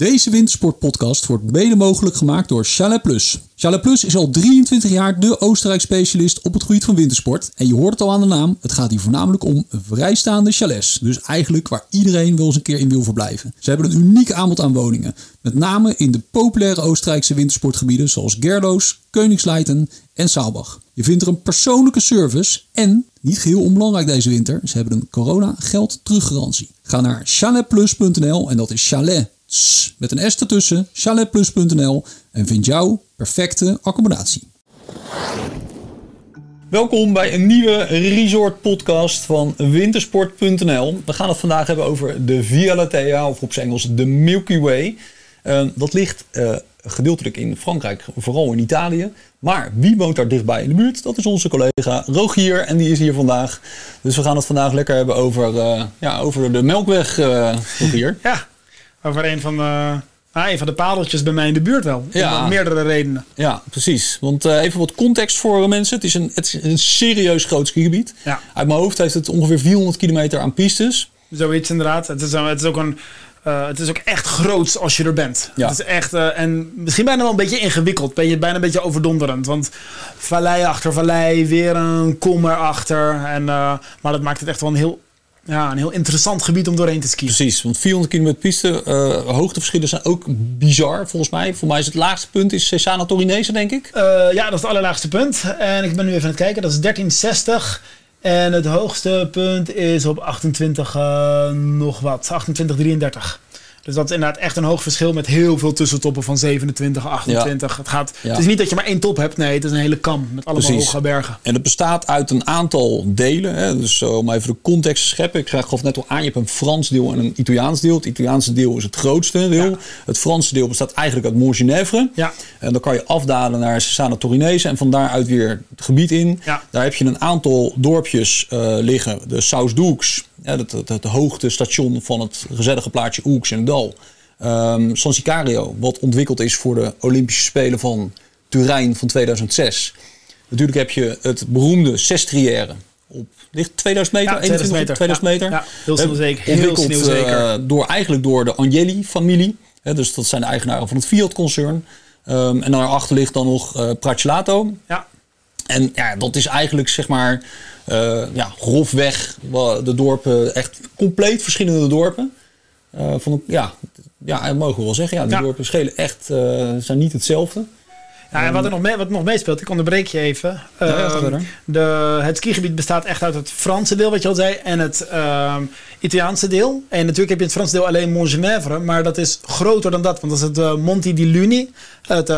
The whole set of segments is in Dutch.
Deze wintersportpodcast wordt mede mogelijk gemaakt door Chalet Plus. Chalet Plus is al 23 jaar de Oostenrijk specialist op het gebied van wintersport. En je hoort het al aan de naam, het gaat hier voornamelijk om vrijstaande chalets. Dus eigenlijk waar iedereen wel eens een keer in wil verblijven. Ze hebben een uniek aanbod aan woningen. Met name in de populaire Oostenrijkse wintersportgebieden zoals Gerloos, Koningsleiten en Saalbach. Je vindt er een persoonlijke service en, niet geheel onbelangrijk deze winter, ze hebben een corona geld teruggarantie. Ga naar chaletplus.nl en dat is chalet met een S ertussen, chaletplus.nl en vind jouw perfecte accommodatie. Welkom bij een nieuwe resort podcast van wintersport.nl. We gaan het vandaag hebben over de Via Lattea of op zijn Engels de Milky Way. Uh, dat ligt uh, gedeeltelijk in Frankrijk, vooral in Italië. Maar wie woont daar dichtbij in de buurt? Dat is onze collega Rogier en die is hier vandaag. Dus we gaan het vandaag lekker hebben over, uh, ja, over de Melkweg, Rogier. ja, over een van de, ah, een van de padeltjes bij mij in de buurt wel. Ja. Om meerdere redenen. Ja, precies. Want uh, even wat context voor mensen. Het is een, het is een serieus groot skigebied. Ja. Uit mijn hoofd heeft het ongeveer 400 kilometer aan pistes. Zoiets inderdaad. Het is, het is ook een... Uh, het is ook echt groots als je er bent. Ja. Het is echt, uh, en misschien bijna wel een beetje ingewikkeld. Ben je bijna een beetje overdonderend. Want vallei achter vallei, weer een kom erachter. En, uh, maar dat maakt het echt wel een heel ja, een heel interessant gebied om doorheen te skiën. Precies, want 400 kilometer piste, uh, hoogteverschillen zijn ook bizar volgens mij. Voor mij is het laagste punt is Cesana Torinese, denk ik. Uh, ja, dat is het allerlaagste punt. En ik ben nu even aan het kijken, dat is 1360. En het hoogste punt is op 28 uh, nog wat, 2833. Dus dat is inderdaad echt een hoog verschil met heel veel tussentoppen van 27, 28. Het, gaat, het is niet dat je maar één top hebt. Nee, het is een hele kam met allemaal hoge bergen. En het bestaat uit een aantal delen. Hè. Dus om even de context te scheppen. Ik gaf net al aan, je hebt een Frans deel en een Italiaans deel. Het Italiaanse deel is het grootste deel. Het Franse deel bestaat eigenlijk uit Montgenèvre. Ja. En dan kan je afdalen naar Cesana Torinese en van daaruit weer het gebied in. Daar heb je een aantal dorpjes uh, liggen. De Saus-Doux ja, het, het, het hoogtestation van het gezellige plaatje Oeks en Dal. Um, San Sicario, wat ontwikkeld is voor de Olympische Spelen van Turijn van 2006. Natuurlijk heb je het beroemde Sestriere op ligt 2000 meter, ja, 2000 meter. 2000 meter. Ja, heel sneeuwzeker. Heel sneeuwzeker. Uh, door, eigenlijk door de Agnelli-familie. Dus dat zijn de eigenaren van het Fiat-concern. Um, en daarachter ligt dan nog uh, Pracelato. Ja. En ja, dat is eigenlijk zeg maar uh, ja, grofweg de dorpen, echt compleet verschillende dorpen. Uh, van, ja, ja, mogen we wel zeggen. Ja, de dorpen schelen echt, uh, zijn niet hetzelfde. Ja, en wat er nog, mee, wat nog meespeelt, ik onderbreek je even. Ja, uh, de, het skigebied bestaat echt uit het Franse deel, wat je al zei, en het uh, Italiaanse deel. En natuurlijk heb je het Franse deel alleen Montgenèvre, maar dat is groter dan dat, want dat is het Monti di Luni, het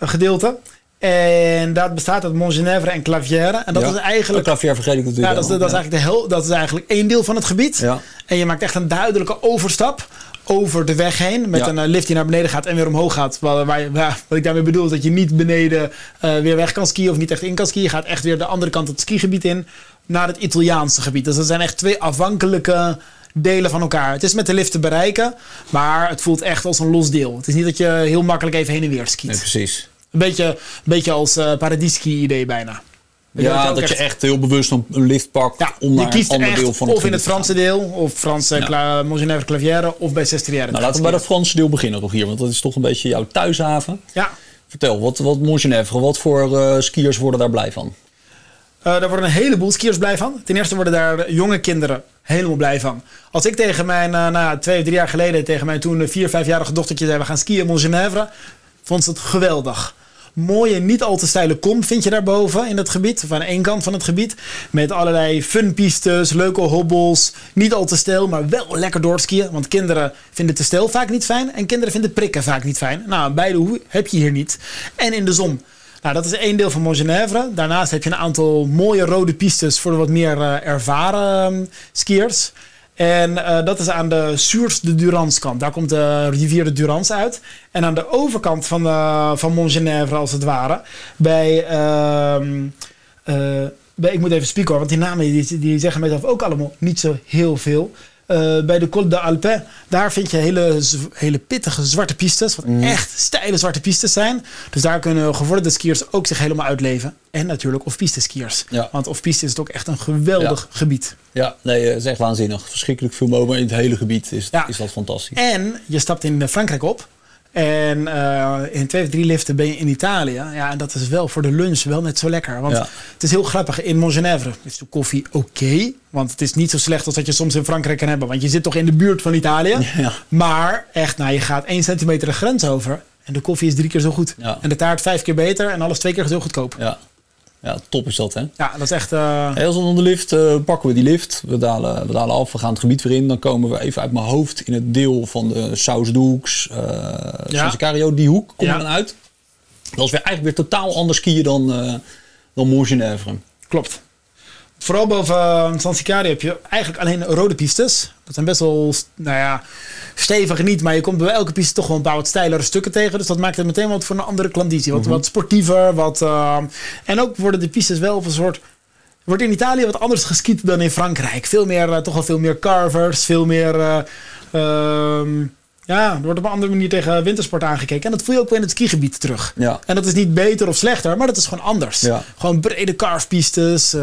gedeelte. En dat bestaat uit Montgenèvre en Clavière. En dat is eigenlijk. Clavière vergeet ik natuurlijk. Ja, dat, is, dat, is eigenlijk de heel, dat is eigenlijk één deel van het gebied. Ja. En je maakt echt een duidelijke overstap over de weg heen. Met een lift die naar beneden gaat en weer omhoog gaat. Waar, waar, wat ik daarmee bedoel is dat je niet beneden uh, weer weg kan skiën of niet echt in kan skiën. Je gaat echt weer de andere kant het skigebied in. Naar het Italiaanse gebied. Dus dat zijn echt twee afhankelijke delen van elkaar. Het is met de lift te bereiken, maar het voelt echt als een los deel. Het is niet dat je heel makkelijk even heen en weer skiet. Nee, precies. Een beetje, een beetje als uh, paradieski-idee bijna. ja, dat je echt heel bewust een lift pakt ja, om naar een ander deel van het Of in het Franse deel, of Franse ja. Montgenèvre Clavière, of bij Sestriere. Nou, laten we bij dat Franse deel beginnen toch hier, want dat is toch een beetje jouw thuishaven. Ja. Vertel, wat, wat wat voor uh, skiers worden daar blij van? Uh, daar worden een heleboel skiers blij van. Ten eerste worden daar jonge kinderen helemaal blij van. Als ik tegen mijn, uh, nou, twee of drie jaar geleden, tegen mijn toen vier, vijfjarige dochtertje zei, we gaan skiën in Montgenèvre, vond ze het geweldig mooie, niet al te steile kom vind je daarboven in het gebied. Of aan één kant van het gebied. Met allerlei funpistes, leuke hobbels. Niet al te stijl, maar wel lekker doorskiën. Want kinderen vinden te stijl vaak niet fijn. En kinderen vinden prikken vaak niet fijn. Nou, beide heb je hier niet. En in de zon. Nou, dat is één deel van Montgenèvre. Daarnaast heb je een aantal mooie rode pistes voor de wat meer uh, ervaren skiers. En uh, dat is aan de Suurs de Durance kant. Daar komt de rivier de Durance uit. En aan de overkant van, uh, van Montgenèvre als het ware. Bij, uh, bij, ik moet even spieken hoor, want die namen die, die zeggen mezelf ook allemaal niet zo heel veel. Eh, bij de Col de Alpes, daar vind je hele, hele pittige zwarte pistes. Wat Mhm. echt steile zwarte pistes zijn. Dus daar kunnen gevorderde skiers ook zich helemaal uitleven. En natuurlijk off-piste skiers. Ja. Want off-piste is het ook echt een geweldig gebied. Ja, nee, het is echt waanzinnig. Verschrikkelijk veel. Maar in het hele gebied is, Ja. is dat fantastisch. En je stapt in eh, Frankrijk op. En eh, in twee of drie liften ben je in Italië. Ja, en dat is wel voor de lunch wel net zo lekker. Want Ja. het is heel grappig. In Montgenèvre is de koffie oké. want het is niet zo slecht als dat je soms in Frankrijk kan hebben. Want je zit toch in de buurt van Italië. Ja. Maar echt, nou, je gaat één centimeter de grens over. En de koffie is drie keer zo goed. Ja. En de taart vijf keer beter. En alles twee keer zo goedkoop. Ja. Ja, top is dat, hè? Ja, dat is echt... als we dan de lift eh, pakken we die lift. We dalen, we dalen af, we gaan het gebied weer in. Dan komen we even uit mijn hoofd in het deel van de Sausdoeks, uh, Ja. San Die hoek komen Ja. we dan uit. Dat is weer eigenlijk weer totaal anders skiën dan, eh dan Montgenèvre. Klopt. Vooral boven uh, San Sicario heb je eigenlijk alleen rode pistes. Dat zijn best wel, nou ja, stevig niet. Maar je komt bij elke piste toch wel een paar wat steilere stukken tegen. Dus dat maakt het meteen wat voor een andere klanditie. Wat, wat sportiever. Wat, uh, en ook worden de pistes wel op een soort... Wordt in Italië wat anders geskiet dan in Frankrijk. Veel meer, uh, toch wel veel meer carvers. Veel meer... Uh, ja, er wordt op een andere manier tegen wintersport aangekeken. En dat voel je ook weer in het skigebied terug. Ja. En dat is niet beter of slechter, maar dat is gewoon anders. Ja. Gewoon brede carvepistes. Uh,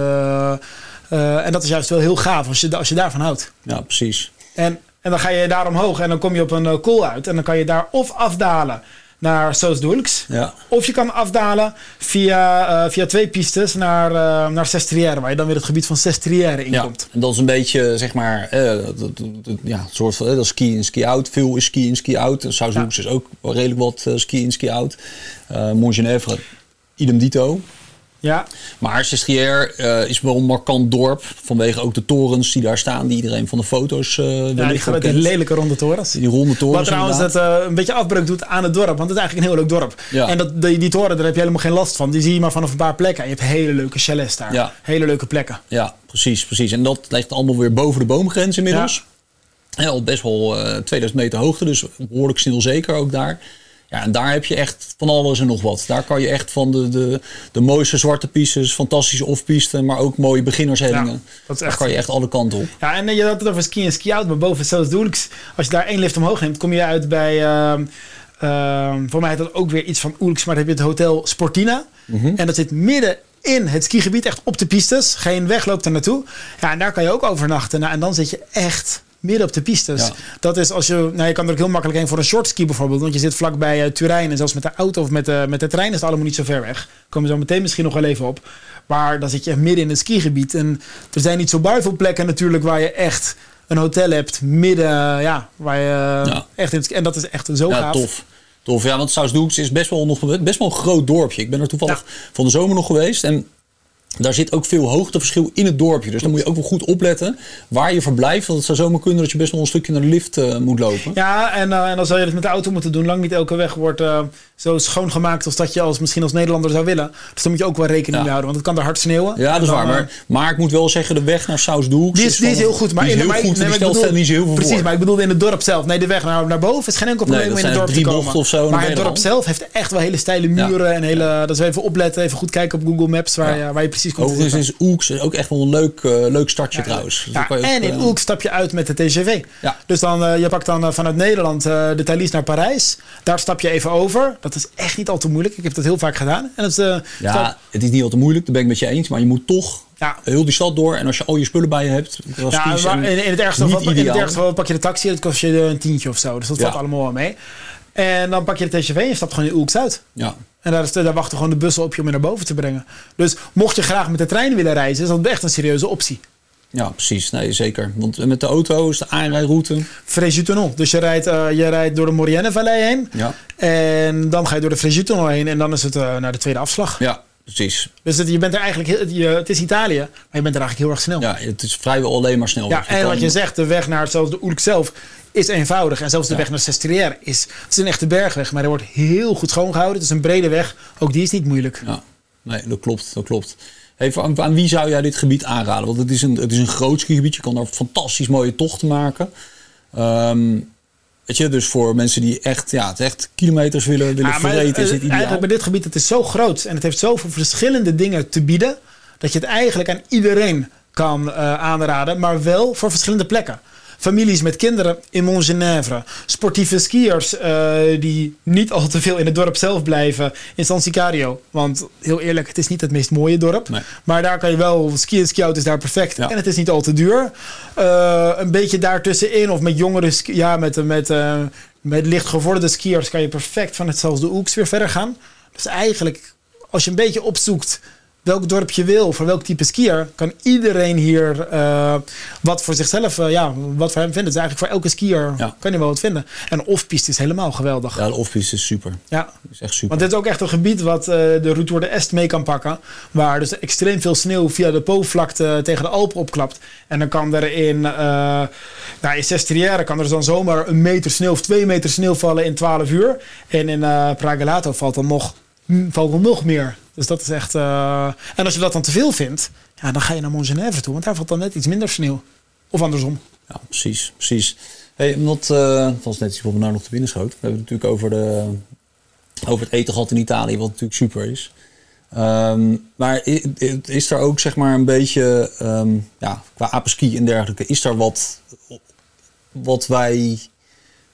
uh, en dat is juist wel heel gaaf als je, als je daarvan houdt. Ja, precies. En, en dan ga je daar omhoog en dan kom je op een uh, kool uit. En dan kan je daar of afdalen naar Soos Ja. Of je kan afdalen via, uh, via twee pistes naar, uh, naar Sestriere, waar je dan weer het gebied van Sestriere inkomt. Ja, en dat is een beetje, zeg maar, eh, dat, dat, dat, ja, een soort van, eh, dat is ski in, ski out. Veel is ski in, ski out. Sausdoeks ja. is ook redelijk wat uh, ski in, ski out. Uh, Montgenèvre, idem dito. Ja. Maar Sestriere uh, is wel een markant dorp. Vanwege ook de torens die daar staan. Die iedereen van de foto's uh, Ja, die, die lelijke ronde torens. Die ronde torens Wat trouwens dat, uh, een beetje afbreuk doet aan het dorp. Want het is eigenlijk een heel leuk dorp. Ja. En dat, die, die toren, daar heb je helemaal geen last van. Die zie je maar vanaf een paar plekken. En je hebt hele leuke chalets daar. Ja. Hele leuke plekken. Ja, precies, precies. En dat ligt allemaal weer boven de boomgrens inmiddels. Ja. En al best wel uh, 2000 meter hoogte. Dus behoorlijk snel zeker ook daar. Ja, en daar heb je echt van alles en nog wat. Daar kan je echt van de, de, de mooiste zwarte pistes, fantastische off-pisten, maar ook mooie beginnershellingen. Ja, dat is daar echt... kan je echt alle kanten op. Ja, en je had het over ski en ski-out, maar boven zelfs Doelks. Als je daar één lift omhoog neemt, kom je uit bij... Uh, uh, voor mij heet dat ook weer iets van Oelks, maar dan heb je het hotel Sportina. Mhm. Mm -hmm. En dat zit midden in het skigebied, echt op de pistes. Geen weg loopt er naartoe. Ja, en daar kan je ook overnachten. Nou, en dan zit je echt midden op de pistes. Ja. Dat is als je, nou, je kan er ook heel makkelijk heen voor een short ski bijvoorbeeld. Want je zit vlakbij uh, Turijn en zelfs met de auto of met de, met de trein is het allemaal niet zo ver weg. Komen we zo meteen misschien nog wel even op. Maar dan zit je midden in het skigebied. En er zijn niet zo bar veel plekken natuurlijk waar je echt een hotel hebt midden, ja, waar je ja. echt in het, en dat is echt zo ja, gaaf. Tof. Tof, ja, want Sausdoeks is best wel, nog, best wel een groot dorpje. Ik ben er toevallig ja. van de zomer nog geweest. En daar zit ook veel hoogteverschil in het dorpje. Dus dan moet je ook wel goed opletten waar je verblijft. Want het zou zomaar kunnen dat je best wel een stukje naar de lift uh, moet lopen. Ja, en, uh, en dan zou je het met de auto moeten doen. Lang niet elke weg wordt uh, zo schoongemaakt als dat je als, misschien als Nederlander zou willen. Dus daar moet je ook wel rekening ja. mee houden. Want het kan er hard sneeuwen. Ja, dat is dan, waar. Maar, maar ik moet wel zeggen, de weg naar Sausdoeks... Die is, die is heel goed. Maar in, goed. Nee, stelt bedoel, niet zo heel veel Precies, voor. maar ik bedoelde in het dorp zelf. Nee, de weg naar, naar boven is geen enkel probleem nee, in het dorp drie te komen. Of zo, maar het dorp zelf heeft echt wel hele steile muren. En hele, dat is even opletten. Even goed kijken op Google Maps waar, je, waar je precies komt Overigens is Oeks ook echt wel een leuk, uh, leuk startje ja, trouwens. Dus ja, en in Oek stap je uit met de TGV. Ja. Dus dan, uh, je pakt dan uh, vanuit Nederland de Thalys naar Parijs. Daar stap je even over. Dat is echt niet al te moeilijk. Ik heb dat heel vaak gedaan. En dat, ja, stap... het is niet al te moeilijk. Daar ben ik met je eens. Maar je moet toch ja. heel die stad door. En als je al je spullen bij je hebt. Ja, maar in, in, het ergste geval, in het ergste geval pak je de taxi. Dat kost je een tientje of zo. Dus dat valt ja. allemaal wel mee. En dan pak je de TGV en je stapt gewoon in Oeks uit. Ja. En daar, daar wachten gewoon de bussen op je om je naar boven te brengen. Dus mocht je graag met de trein willen reizen, is dat echt een serieuze optie. Ja, precies. Nee, zeker. Want met de auto is de aanrijroute... Fréjus-tunnel. Dus je rijdt, uh, je rijdt door de Maurienne-vallei heen. Ja. En dan ga je door de Fréjus-tunnel heen. En dan is het uh, naar de tweede afslag. Ja, precies. Dus het, je bent er eigenlijk... Heel, je, het is Italië, maar je bent er eigenlijk heel erg snel. Ja, het is vrijwel alleen maar snel. Ja, en kan... wat je zegt, de weg naar zelfs de Oerk zelf is eenvoudig. En zelfs de ja. weg naar Sestriere is... Het is een echte bergweg, maar er wordt heel goed schoongehouden. Het is een brede weg. Ook die is niet moeilijk. Ja, nee, dat klopt. Dat klopt. Even aan, aan, wie zou jij dit gebied aanraden? Want het is een, het is een groot skigebied. Je kan daar fantastisch mooie tochten maken. Um, weet je, dus voor mensen die echt, ja, het echt kilometers willen, willen ja, verreten, is ideaal. Eigenlijk bij dit gebied, het is zo groot en het heeft zoveel verschillende dingen te bieden, dat je het eigenlijk aan iedereen kan uh, aanraden, maar wel voor verschillende plekken. Families met kinderen in Montgenèvre. Sportieve skiers eh, die niet al te veel in het dorp zelf blijven in San Sicario. Want heel eerlijk, het is niet het meest mooie dorp. Nee. Maar daar kan je wel skiën. Ski-out is daar perfect. Ja. En het is niet al te duur. Eh, een beetje daartussenin of met jongere ja, met, met, eh, met licht gevorderde skiers kan je perfect van hetzelfde Oeks weer verder gaan. Dus eigenlijk, als je een beetje opzoekt welk dorp je wil, voor welk type skier, kan iedereen hier eh, wat voor zichzelf, eh, ja, wat voor hem vinden. Dus eigenlijk voor elke skier Ja. kan je wel wat vinden. En off-piste is helemaal geweldig. Ja, de off-piste is super. Ja. is echt super. Want dit is ook echt een gebied wat eh, de Route de Est mee kan pakken. Waar dus extreem veel sneeuw via de Po-vlakte tegen de Alpen opklapt. En dan kan er in, nou, in Sestriere kan er dan zomaar een meter sneeuw of twee meter sneeuw vallen in 12 uur. En in Pragelato valt dan nog, hm, valt dan nog meer. Dus dat is echt... eh, En als je dat dan te veel vindt, ja, dan ga je naar Montgenèvre toe. Want daar valt dan net iets minder sneeuw. Of andersom. Ja, precies, precies. Hey, omdat, eh, dat was net iets wat me nou nog te binnen schoot. We hebben het natuurlijk over, de, over het eten gehad in Italië, wat natuurlijk super is. Ehm, maar i- i- is er ook zeg maar een beetje, ehm, ja, qua apeski en dergelijke, is er wat, wat wij,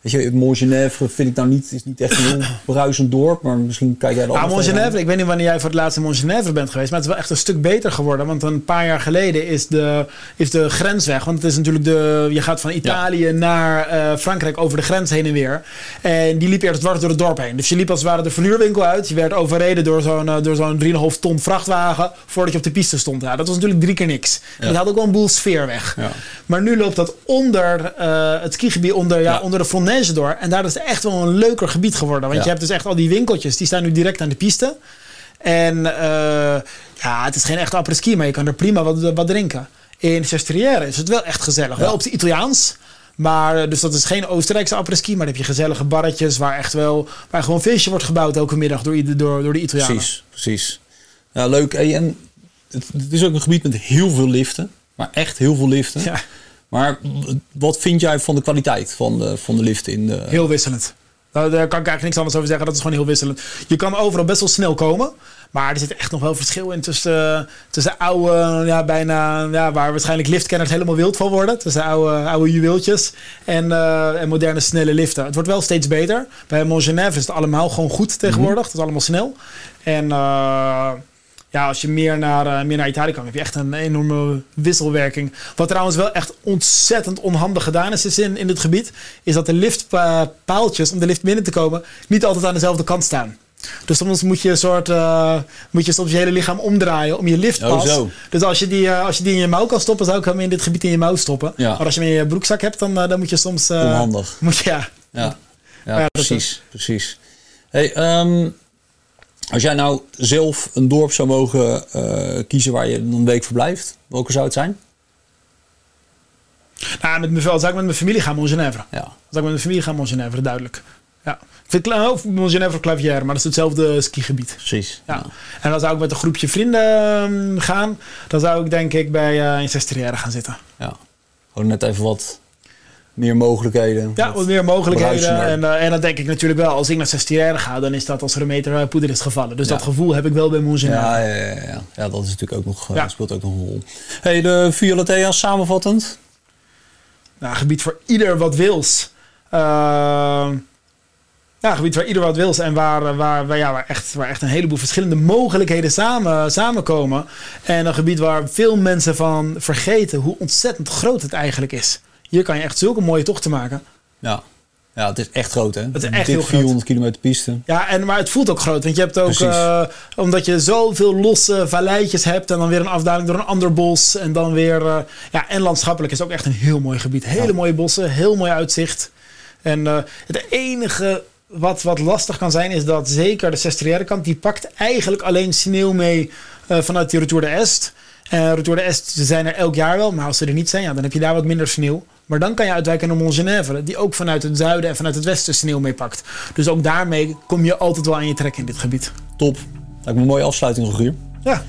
weet je, Montgenèvre vind ik nou niet, is niet echt een heel bruisend dorp, maar misschien kijk jij er Nou, anders Montgenèvre, ik weet niet wanneer jij voor het laatst in Montgenèvre bent geweest, maar het is wel echt een stuk beter geworden. Want een paar jaar geleden is de, is de grensweg, want het is natuurlijk de, je gaat van Italië naar eh, Frankrijk over de grens heen en weer. En die liep eerst dwars door het dorp heen. Dus je liep als het ware de verhuurwinkel uit. Je werd overreden door zo'n eh, door zo'n 3,5 ton vrachtwagen voordat je op de piste stond. Ja, dat was natuurlijk drie keer niks. En dat had ook wel een boel sfeer weg. Ja. Maar nu loopt dat onder eh, het skigebied, onder, ja, Ja. onder de Door. En daar is het echt wel een leuker gebied geworden. Want Ja. je hebt dus echt al die winkeltjes, die staan nu direct aan de piste. En eh, ja, het is geen echte apres-ski, maar je kan er prima wat, wat drinken. In Sestriere is het wel echt gezellig. Wel op het Italiaans. Maar, eh, dus dat is geen Oostenrijkse apres-ski, maar dan heb je gezellige barretjes waar echt wel, waar gewoon feestje wordt gebouwd elke middag door, door, door de Italianen. Precies, precies. Ja, leuk. En het, het is ook een gebied met heel veel liften, maar echt heel veel liften. Ja, Maar wat vind jij van de kwaliteit van de, van de liften in de... heel wisselend. Nou, daar kan ik eigenlijk niks anders over zeggen. Dat is gewoon heel wisselend. Je kan overal best wel snel komen. Maar er zit echt nog wel verschil in tussen, tussen oude, ja, bijna, ja, waar waarschijnlijk liftkenners helemaal wild van worden. Tussen oude, oude juweeltjes en, eh, en moderne snelle liften. Het wordt wel steeds beter. Bij Montgenèvre is het allemaal gewoon goed tegenwoordig. Het is allemaal snel. En eh, ja, als je meer naar, eh, meer naar Italië kan, heb je echt een enorme wisselwerking. Wat trouwens wel echt ontzettend onhandig gedaan is, is in, in dit gebied, is dat de liftpaaltjes om de lift binnen te komen niet altijd aan dezelfde kant staan. Dus soms moet je een soort, eh, moet je soms je hele lichaam omdraaien om je liftpas. Oh, zo. Dus als je, die, eh, als je die in je mouw kan stoppen, zou ik hem in dit gebied in je mouw stoppen. Ja. Maar als je hem in je broekzak hebt, dan, eh, dan moet je soms... eh, Onhandig. Moet je, ja. Ja, ja, precies, precies. Hey, ehm, als jij nou zelf een dorp zou mogen eh, kiezen waar je een week verblijft, welke zou het zijn? Nou, met mijn, zou ik met mijn familie gaan, Montgenèvre. Ja, Zou ik met mijn familie gaan, Montgenèvre, duidelijk. Ja. Ik vind of Montgenèvre Clavière, maar dat is hetzelfde skigebied. precies. Ja. En dan zou ik met een groepje vrienden ehm, gaan. Dan zou ik denk ik bij in Sestriere gaan zitten. Ja. Gewoon net even wat meer mogelijkheden. Ja, wat meer mogelijkheden. En, eh, en dan denk ik natuurlijk wel, als ik naar Sestriere ga, dan is dat als er een meter eh, poeder is gevallen. Dus Ja. dat gevoel heb ik wel bij Montgenèvre. Ja, ja, ja, ja. ja, dat is natuurlijk ook nog, eh, Ja. speelt ook nog een rol. Hey, de Violetea samenvattend. Nou, gebied voor ieder wat wils. Ehm, ja, gebied waar ieder wat wils en waar, waar, waar, ja, waar, echt, waar echt een heleboel verschillende mogelijkheden samen, samenkomen. En een gebied waar veel mensen van vergeten hoe ontzettend groot het eigenlijk is. Hier kan je echt zulke mooie tochten maken. Ja. ja, het is echt groot hè. Het is echt heel groot. 400 kilometer piste. Ja, en, maar het voelt ook groot. Want je hebt ook, eh, omdat je zoveel losse valleitjes hebt. En dan weer een afdaling door een ander bos. En dan weer, eh, ja, en landschappelijk is het ook echt een heel mooi gebied. Hele Ja. mooie bossen, heel mooi uitzicht. En eh, het enige wat, wat lastig kan zijn, is dat zeker de Sestriere kant, die pakt eigenlijk alleen sneeuw mee vanuit die Retour de Est. En Retour de Est ze zijn er elk jaar wel, maar als ze er niet zijn, ja, dan heb je daar wat minder sneeuw. Maar dan kan je uitwijken naar Montgenèvre, die ook vanuit het zuiden en vanuit het westen sneeuw meepakt. Dus ook daarmee kom je altijd wel aan je trek in dit gebied. Top. Lijkt me een mooie afsluiting, Rogier. Ja,